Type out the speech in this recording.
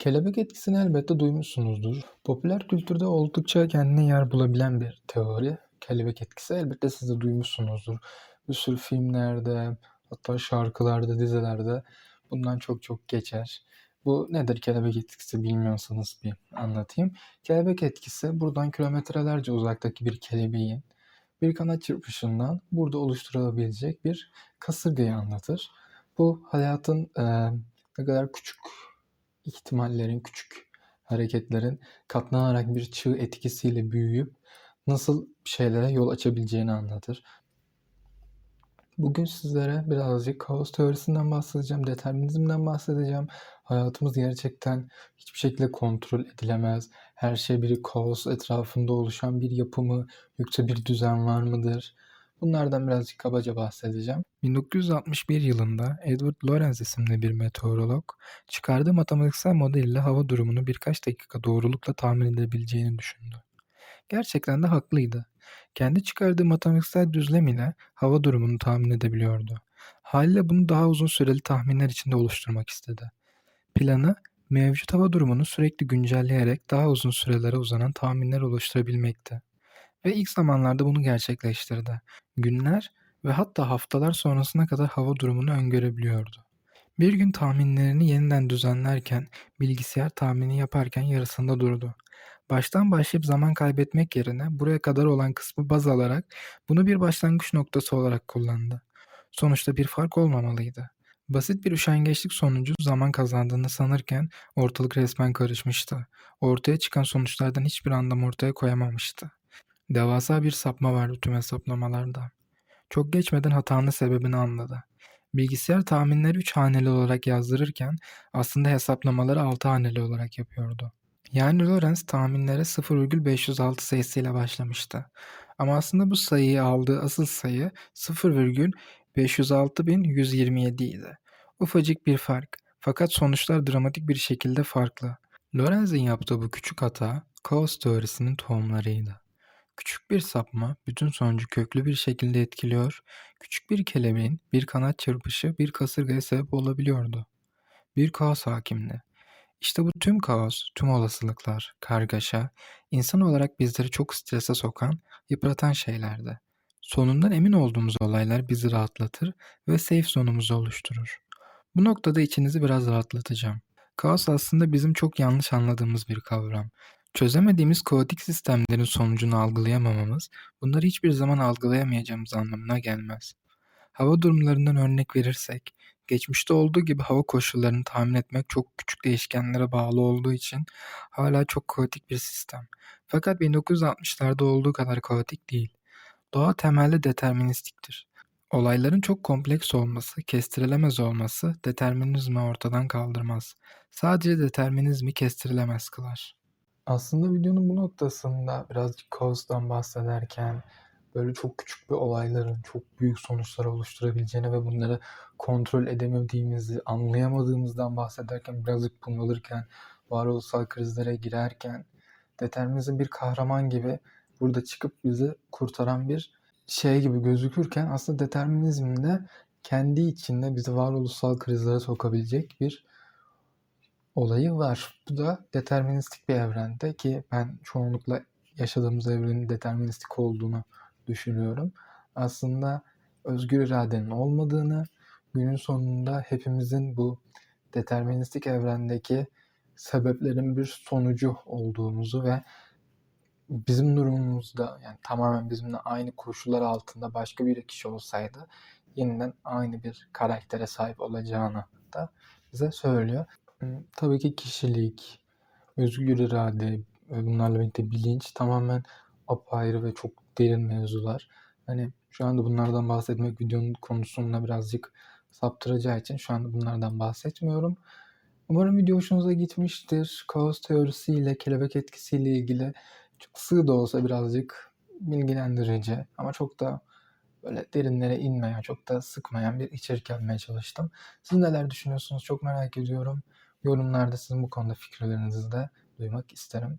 Kelebek etkisini elbette duymuşsunuzdur. Popüler kültürde oldukça kendine yer bulabilen bir teori. Kelebek etkisi elbette siz de duymuşsunuzdur. Bir sürü filmlerde, hatta şarkılarda, dizilerde bundan çok çok geçer. Bu nedir kelebek etkisi bilmiyorsanız bir anlatayım. Kelebek etkisi buradan kilometrelerce uzaktaki bir kelebeğin bir kanat çırpışından burada oluşturulabilecek bir kasırgayı anlatır. Bu hayatın e, ne kadar küçük ihtimallerin, küçük hareketlerin katlanarak bir çığ etkisiyle büyüyüp nasıl şeylere yol açabileceğini anlatır. Bugün sizlere birazcık kaos teorisinden bahsedeceğim, determinizmden bahsedeceğim. Hayatımız gerçekten hiçbir şekilde kontrol edilemez. Her şey bir kaos etrafında oluşan bir yapı mı, yoksa bir düzen var mıdır? Bunlardan birazcık kabaca bahsedeceğim. 1961 yılında Edward Lorenz isimli bir meteorolog çıkardığı matematiksel model ile hava durumunu birkaç dakika doğrulukla tahmin edebileceğini düşündü. Gerçekten de haklıydı. Kendi çıkardığı matematiksel düzlem ile hava durumunu tahmin edebiliyordu. Haliyle bunu daha uzun süreli tahminler içinde oluşturmak istedi. Planı mevcut hava durumunu sürekli güncelleyerek daha uzun sürelere uzanan tahminler oluşturabilmekti. Ve ilk zamanlarda bunu gerçekleştirdi. Günler ve hatta haftalar sonrasına kadar hava durumunu öngörebiliyordu. Bir gün tahminlerini yeniden düzenlerken bilgisayar tahmini yaparken yarısında durdu. Baştan başlayıp zaman kaybetmek yerine buraya kadar olan kısmı baz alarak bunu bir başlangıç noktası olarak kullandı. Sonuçta bir fark olmamalıydı. Basit bir üşengeçlik sonucu zaman kazandığını sanırken ortalık resmen karışmıştı. Ortaya çıkan sonuçlardan hiçbir anlam ortaya koyamamıştı. Devasa bir sapma vardı tüm hesaplamalarda. Çok geçmeden hatanın sebebini anladı. Bilgisayar tahminleri 3 haneli olarak yazdırırken aslında hesaplamaları 6 haneli olarak yapıyordu. Yani Lorenz tahminlere 0,506 sayısıyla başlamıştı. Ama aslında bu sayıyı aldığı asıl sayı 0,506127 idi. Ufacık bir fark fakat sonuçlar dramatik bir şekilde farklı. Lorenz'in yaptığı bu küçük hata kaos teorisinin tohumlarıydı. Küçük bir sapma bütün sonucu köklü bir şekilde etkiliyor, küçük bir kelebeğin bir kanat çırpışı bir kasırgaya sebep olabiliyordu. Bir kaos hakimdi. İşte bu tüm kaos, tüm olasılıklar, kargaşa, insan olarak bizleri çok strese sokan, yıpratan şeylerdi. Sonundan emin olduğumuz olaylar bizi rahatlatır ve safe zonumuzu oluşturur. Bu noktada içinizi biraz rahatlatacağım. Kaos aslında bizim çok yanlış anladığımız bir kavram. Çözemediğimiz kaotik sistemlerin sonucunu algılayamamamız, bunları hiçbir zaman algılayamayacağımız anlamına gelmez. Hava durumlarından örnek verirsek, geçmişte olduğu gibi hava koşullarını tahmin etmek çok küçük değişkenlere bağlı olduğu için hala çok kaotik bir sistem. Fakat 1960'larda olduğu kadar kaotik değil. Doğa temelde deterministiktir. Olayların çok kompleks olması, kestirilemez olması determinizmi ortadan kaldırmaz. Sadece determinizmi kestirilemez kılar. Aslında videonun bu noktasında birazcık kaostan bahsederken böyle çok küçük bir olayların çok büyük sonuçlar oluşturabileceğine ve bunları kontrol edemediğimizi, anlayamadığımızdan bahsederken birazcık bunalırken, varoluşsal krizlere girerken determinizm bir kahraman gibi burada çıkıp bizi kurtaran bir şey gibi gözükürken aslında determinizmin de kendi içinde bizi varoluşsal krizlere sokabilecek bir olayı var. Bu da deterministik bir evrende ki ben çoğunlukla yaşadığımız evrenin deterministik olduğunu düşünüyorum. Aslında özgür iradenin olmadığını, günün sonunda hepimizin bu deterministik evrendeki sebeplerin bir sonucu olduğumuzu ve bizim durumumuzda yani tamamen bizimle aynı koşullar altında başka bir kişi olsaydı yeniden aynı bir karaktere sahip olacağını da bize söylüyor. Tabii ki kişilik, özgür irade bunlarla birlikte bilinç tamamen apayrı ve çok derin mevzular. Hani şu anda bunlardan bahsetmek videonun konusunda birazcık saptıracağı için şu anda bunlardan bahsetmiyorum. Umarım video hoşunuza gitmiştir. Kaos teorisiyle, kelebek etkisiyle ilgili çok sığ da olsa birazcık bilgilendirici ama çok da böyle derinlere inmeyen, çok da sıkmayan bir içerik yapmaya çalıştım. Siz neler düşünüyorsunuz çok merak ediyorum. Yorumlarda sizin bu konuda fikirlerinizi de duymak isterim.